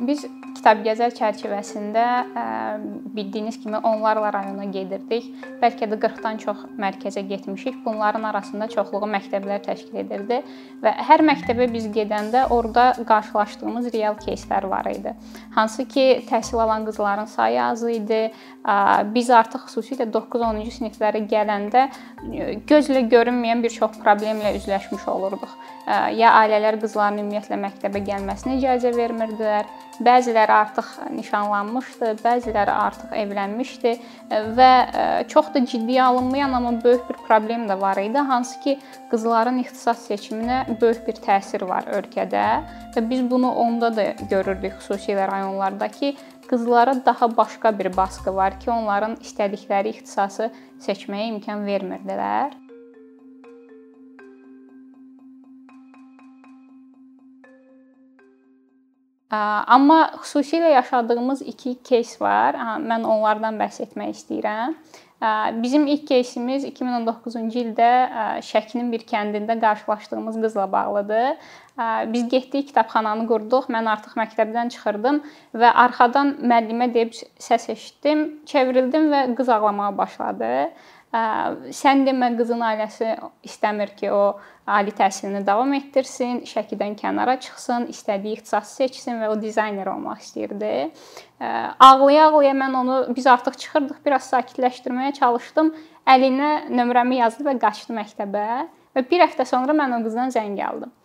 Biz kitab gəzər çərçivəsində bildiyiniz kimi onlarla rayona gedirdik. Bəlkə də 40-dan çox mərkəzə getmişik. Bunların arasında çoxluğu məktəblər təşkil edirdi və hər məktəbə biz gedəndə orada qarşılaşdığımız real кейslər var idi. Hansı ki, təhsil alan qızların sayı az idi. Biz artıq xüsusilə 9-10-cu siniflərə gələndə gözlə görünməyən bir çox problemlə üzləşmiş olurduq. Ya ailələr qızların ümumiyyətlə məktəbə gəlməsinə icazə vermirdilər. Bəziləri artıq nişanlanmışdı, bəziləri artıq evlənmişdi və çox da ciddiyə alınmayan, amma böyük bir problem də var idi, hansı ki, qızların ixtisas seçiminə böyük bir təsir var ölkədə və biz bunu onda da görürdük, xüsusilə rayonlarda ki, qızlara daha başqa bir baskı var ki, onların istədikləri ixtisası seçməyə imkan vermirdilər. Amma xüsusilə yaşadığımız iki кейs var. Mən onlardan bəhs etmək istəyirəm. Bizim ilk keysimiz 2019-cu ildə Şəkinin bir kəndində qarşılaşdığımız qızla bağlıdır. Biz getdik, kitabxananı qurduq. Mən artıq məktəbdən çıxırdım və arxadan müəllimə deyib səs eşitdim. Çevrildim və qız ağlamağa başladı. Sən demə qızın ailəsi istəmir ki, o ali təhsilini davam etdirsin, Şəkidən kənara çıxsın, istədiyi ixtisası seçsin və o dizayner olmaq istəyirdi. Ağlaya-ağlaya mən onu biz artıq çıxırdıq, biraz sakitləşdirməyə çalışdım. Əlinə nömrəmi yazdı və qaçdı məktəbə və bir həftə sonra mən o qızdan zəng aldım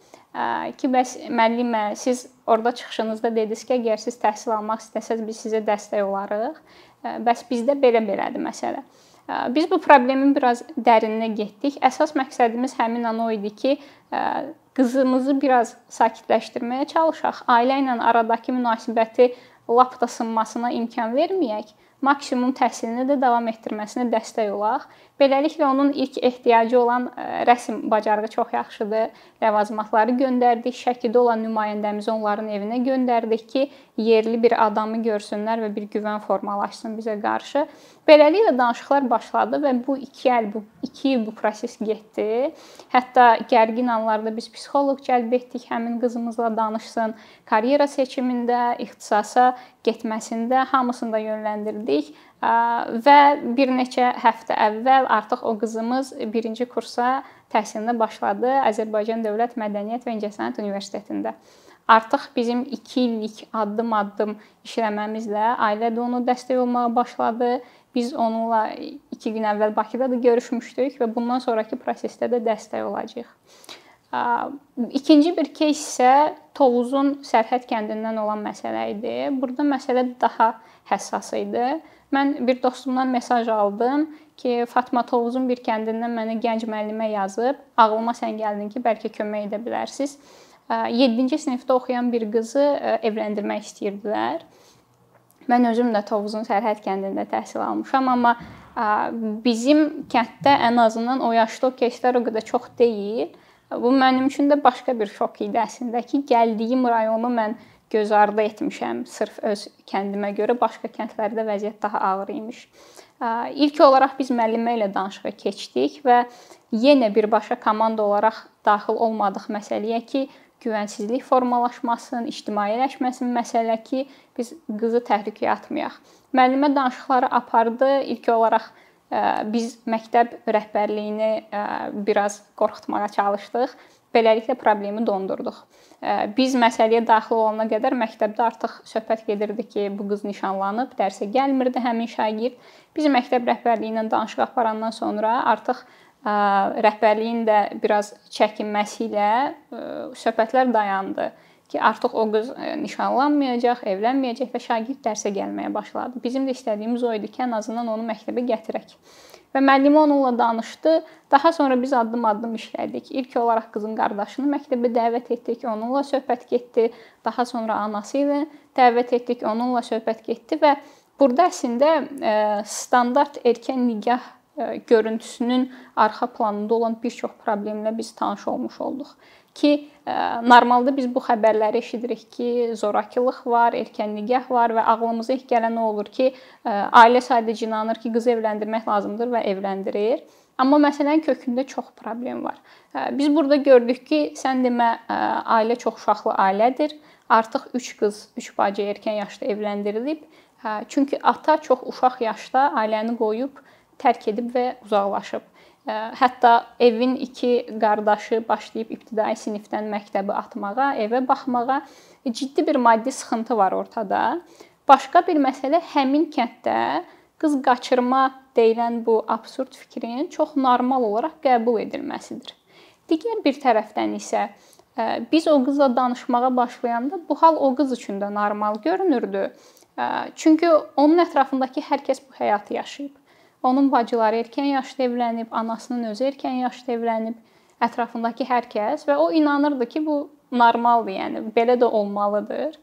ki, bəs müəllimə, siz orada çıxışınızda dediniz ki, əgər siz təhsil almaq istəsəz biz sizə dəstək olarıq. Bəs bizdə belə-belədir məsələ. Biz bu problemin biraz dərininə getdik. Əsas məqsədimiz həmin an o idi ki, qızımızı biraz sakitləşdirməyə çalışaq. Ailə ilə aradakı münasibəti lap da sınmasına imkan verməyək. Maksimum təhsilini də davam etdirməsinə dəstək olaq. Beləliklə onun ilk ehtiyacı olan rəsm bacarığı çox yaxşıdır. Ləvazimatları göndərdik. Şəkidə olan nümayəndəmizi onların evinə göndərdik ki, yerli bir adamı görsünlər və bir güvən formalaşsın bizə qarşı. Beləliklə danışıqlar başladı və bu 2 il bu 2 il bu proses getdi. Hətta gərgin anlarda biz psixoloq cəlb etdik, həmin qızımızla danışsın, karyera seçimində, ixtisasa getməsində hamısını da yönləndirdik və bir neçə həftə əvvəl artıq o qızımız 1-ci kursa təhsilinə başladı Azərbaycan Dövlət Mədəniyyət və İncəsənət Universitetində. Artıq bizim 2 illik addım-addım işləməmizlə ailə də onu dəstək olmağa başladı. Biz onunla 2 gün əvvəl Bakıda da görüşmüşdük və bundan sonrakı prosesdə də dəstək olacağıq. İkinci bir кейs isə Tovuzun Sərhəd kəndindən olan məsələ idi. Burada məsələ daha həssas idi. Mən bir dostumdan mesaj aldım ki, Fatma Tovuzun bir kəndindən mənə gənc müəllimə yazıb, ağlıma sən gəldin ki, bəlkə kömək edə bilərsiniz. 7-ci sinifdə oxuyan bir qızı evləndirmək istəyirdilər. Mən özüm də Tovuzun Sərhəd kəndində təhsil almışam, amma bizim kənddə ən azından o yaşda o keyslər o qədər çox deyil. Bu mənim üçün də başqa bir şok idi əslində ki, gəldiyim rayonu mən göz ardı etmişəm sırf öz kəndimə görə. Başqa kəndlərdə vəziyyət daha ağır imiş. İlk olaraq biz müəllimə ilə danışığa keçdik və yenə birbaşa komanda olaraq daxil olmadıq məsələyə ki, güvənsizlik formalaşmasın, ictimailəşməsin məsələ ki, biz qızı təhlükəyə atmayaq. Müəllimə danışıqları apardı. İlk olaraq biz məktəb rəhbərliyini biraz qorxutmağa çalışdıq. Beləliklə problemi dondurduq. Biz məsələyə daxil olana qədər məktəbdə artıq söhbət gedirdi ki, bu qız nişanlanıb, dərsə gəlmirdi həmin şagird. Biz məktəb rəhbərliyi ilə danışıq aparandan sonra artıq rəhbərliyin də biraz çəkinməsi ilə söhbətlər dayandı ki, artıq o qız nişanlanmayacaq, evlənməyəcək və şagird dərsə gəlməyə başladı. Bizim də istədiyimiz o idi ki, ən azından onu məktəbə gətirək. Və müəllimə onunla danışdı. Daha sonra biz addım-addım işlədik. İlk olaraq qızın qardaşını məktəbə dəvət etdik, onunla söhbət getdi. Daha sonra anası ilə dəvət etdik, onunla söhbət getdi və burada əslində e, standart erkən nigah e, görüntüsünün arxa planında olan bir çox problemlə biz tanış olmuş olduq ki, e, normalda biz bu xəbərləri eşidirik ki, zorakılıq var, erkən nigah var və ağlımıza ilk gələn nə olur ki, e, ailə sadəcə inanır ki, qızı evləndirmək lazımdır və evləndirir. Amma məsələnin kökündə çox problem var. E, biz burada gördük ki, sən demə ailə çox uşaqlı ailədir. artıq 3 qız, 3 bacı erkən yaşda evləndirilib. Çünki ata çox uşaq yaşda ailəni qoyub tərk edib və uzaqlaşıb. Hətta evin iki qardaşı başlayıb ibtidai sinifdən məktəbi atmağa, evə baxmağa ciddi bir maddi sıxıntı var ortada. Başqa bir məsələ həmin kənddə qız qaçırma deyilən bu absurd fikrin çox normal olaraq qəbul edilməsidir. Digər bir tərəfdən isə biz o qızla danışmağa başlayanda bu hal o qız üçün də normal görünürdü. Çünki onun ətrafındakı hər kəs bu həyatı yaşayıb. Onun bacıları erkən yaşda evlənib, anasının özü erkən yaşda evlənib, ətrafındakı hər kəs və o inanırdı ki, bu normaldır, yəni belə də olmalıdır.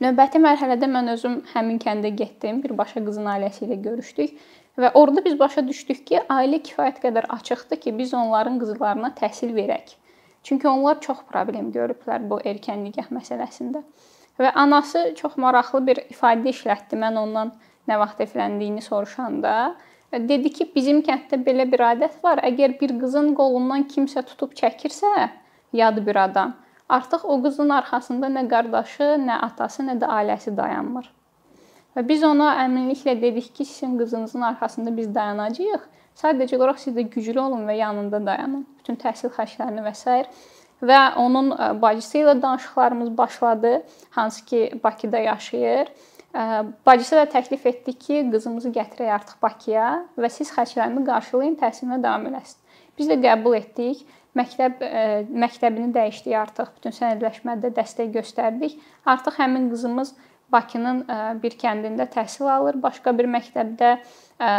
Növbəti mərhələdə mən özüm həmin kəndə getdim, birbaşa qızın ailəsi ilə görüşdük və orada biz başa düşdük ki, ailə kifayət qədər açıqdır ki, biz onların qızlarına təhsil verək. Çünki onlar çox problem görüblər bu erkən nikah məsələsində. Və anası çox maraqlı bir ifadə işlətdi. Mən ondan nə vaxt evləndiyini soruşanda dedi ki, bizim kənddə belə bir adət var. Əgər bir qızın qolundan kimsə tutub çəkirsə, yad bir adam, artıq o qızın arxasında nə qardaşı, nə atası, nə də ailəsi dayanmır. Və biz ona əminliklə dedik ki, sizin qızınızın arxasında biz dayanacağıq. Sadəcə olaraq siz də güclü olun və yanında dayanın. Bütün təhsil xərclərini və s və onun e, bacısı ilə danışıqlarımız başladı, hansı ki Bakıda yaşayır. Bacısı da təklif etdi ki, qızımızı gətirək artıq Bakıya və siz xərclərimi qarşılayın, təhsilinə davam eləsin. Biz də qəbul etdik. Məktəb ə, məktəbini dəyişdik artıq. Bütün sənədləşmədə dəstək göstərdik. Artıq həmin qızımız Bakının bir kəndində təhsil alır, başqa bir məktəbdə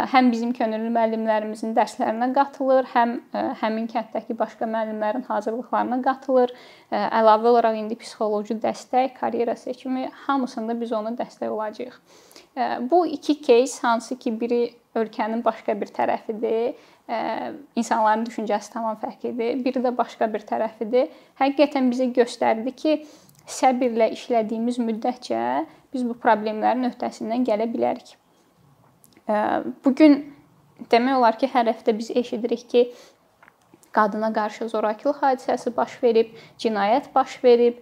həm bizim könüllü müəllimlərimizin dərslərinə qatılır, həm həmin kənddəki başqa müəllimlərin hazırlıqlarına qatılır. Əlavə olaraq indi psixoloji dəstək, karyera seçimi hamısında biz ona dəstək olacağıq. Bu iki кейs hansı ki, biri ölkənin başqa bir tərəfidir, insanların düşüncəsi tamam fərqlidir. Biri də başqa bir tərəfidir. Həqiqətən bizə göstərdi ki, səbirlə işlədiyimiz müddətcə biz bu problemlərin öhdəsindən gələ bilərik. Bu gün demək olar ki, hər həftə biz eşidirik ki, qadına qarşı zorakılıq hadisəsi baş verib, cinayət baş verib,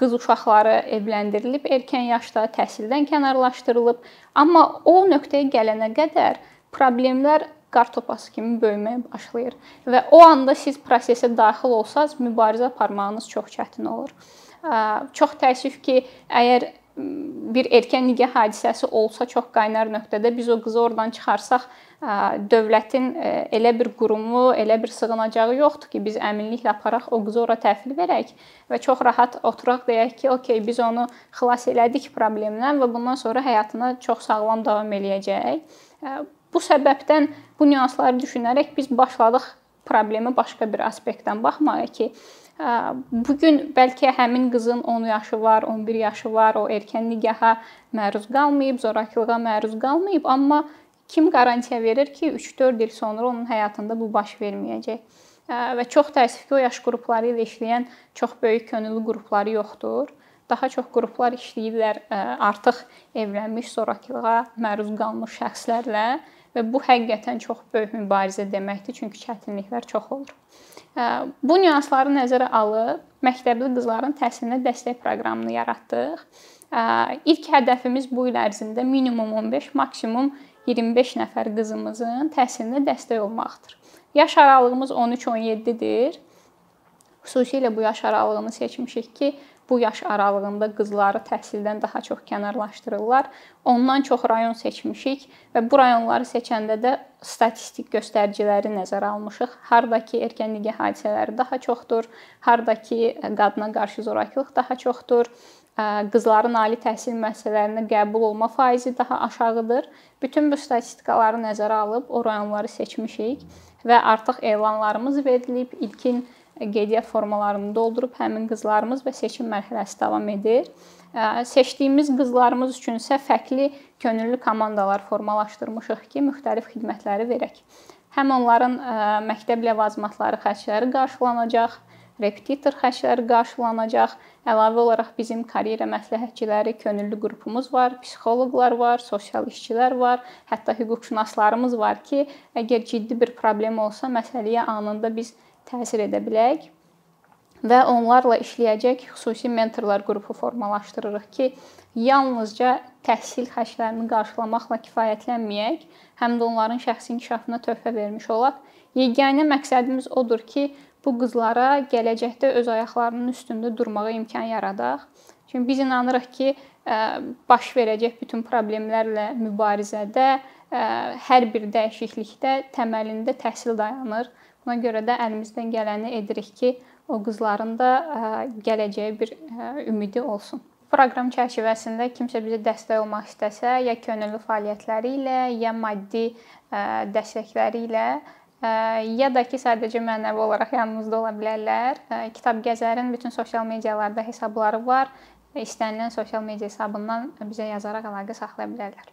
qız uşaqları evləndirilib erkən yaşda, təhsildən kənarlaşdırılıb. Amma o nöqtəyə gələnə qədər problemlər qar topası kimi böyüməyə başlayır və o anda siz prosesə daxil olsaz, mübarizə aparmağınız çox çətin olur. Çox təəssüf ki, əgər bir erkən nikah hadisəsi olsa çox qaynar nöqtədə biz o qızı oradan çıxarsaq, dövlətin elə bir qurumu, elə bir sığınacağı yoxdur ki, biz əminliklə aparaq o qızı ora təhvil verək və çox rahat oturaq deyək ki, okey, biz onu xilas elədik problemdən və bundan sonra həyatına çox sağlam davam eləyəcək. Bu səbəbdən bu nüansları düşünərək biz başladıq problemə başqa bir aspektdən baxmağa ki, bu gün bəlkə həmin qızın 10 yaşı var, 11 yaşı var, o erkən nikaha məruz qalmayıb, zorakılığa məruz qalmayıb, amma kim qarantiya verir ki, 3-4 il sonra onun həyatında bu baş verməyəcək? Və çox təəssüf ki, o yaş qrupları ilə işləyən çox böyük könüllü qrupları yoxdur daha çox qruplar işləyirlər artıq evlənmiş, zorakılığa məruz qalmış şəxslərlə və bu həqiqətən çox böyük mübarizə deməkdir, çünki çətinliklər çox olur. Bu nüansları nəzərə alıb məktəbli qızların təhsilinə dəstək proqramını yaratdıq. İlk hədəfimiz bu il ərzində minimum 15, maksimum 25 nəfər qızımızın təhsilinə dəstək olmaqdır. Yaş aralığımız 13-17-dir. Xüsusilə bu yaş aralığını seçmişik ki, bu yaş aralığında qızları təhsildən daha çox kənarlaşdırırlar. Ondan çox rayon seçmişik və bu rayonları seçəndə də statistik göstəriciləri nəzərə almışıq. Hardakı erkən nikah hadisələri daha çoxdur, hardakı qadına qarşı zorakılıq daha çoxdur, qızların ali təhsil müəssisələrinə qəbul olma faizi daha aşağıdır. Bütün bu statistikaları nəzərə alıb o rayonları seçmişik və artıq elanlarımız verilib. İlkin qeydiyyat formalarını doldurub həmin qızlarımız və seçim mərhələsi davam edir. Seçdiyimiz qızlarımız üçün isə fərqli könüllü komandalar formalaşdırmışıq ki, müxtəlif xidmətləri verək. Həm onların məktəb ləvazimatları xərcləri qarşılanacaq, repetitor xərcləri qarşılanacaq. Əlavə olaraq bizim karyera məsləhətçiləri, könüllü qrupumuz var, psixoloqlar var, sosial işçilər var, hətta hüquqşünaslarımız var ki, əgər ciddi bir problem olsa, məsələyə anında biz təsir edə bilək. və onlarla işləyəcək xüsusi mentorlar qrupu formalaşdırırıq ki, yalnızca təhsil xərclərini qarşılamaqla kifayətlənməyək, həm də onların şəxsi inkişafına töhfə vermiş olaq. Yeganə məqsədimiz odur ki, bu qızlara gələcəkdə öz ayaqlarının üstündə durmağa imkan yaradaq. Çünki biz inanırıq ki, baş verəcək bütün problemlərlə mübarizədə hər bir dəyişiklikdə təməlində təhsil dayanır. Buna görə də əlimizdən gələni edirik ki, o qızların da gələcəyə bir ümidi olsun. Proqram çərçivəsində kimsə bizə dəstək olmaq istəsə, ya könüllü fəaliyyətləri ilə, ya maddi dəstəkləri ilə ya da ki, sadəcə mənəvi olaraq yanımızda ola bilərlər. Kitab Gəzərin bütün sosial medialarda hesabları var. İstənilən sosial media hesabından bizə yazaraq əlaqə saxlaya bilərlər.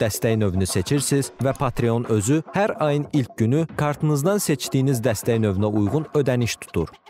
dəstək növünü seçirsiniz və Patreon özü hər ayın ilk günü kartınızdan seçdiyiniz dəstək növünə uyğun ödəniş tutur.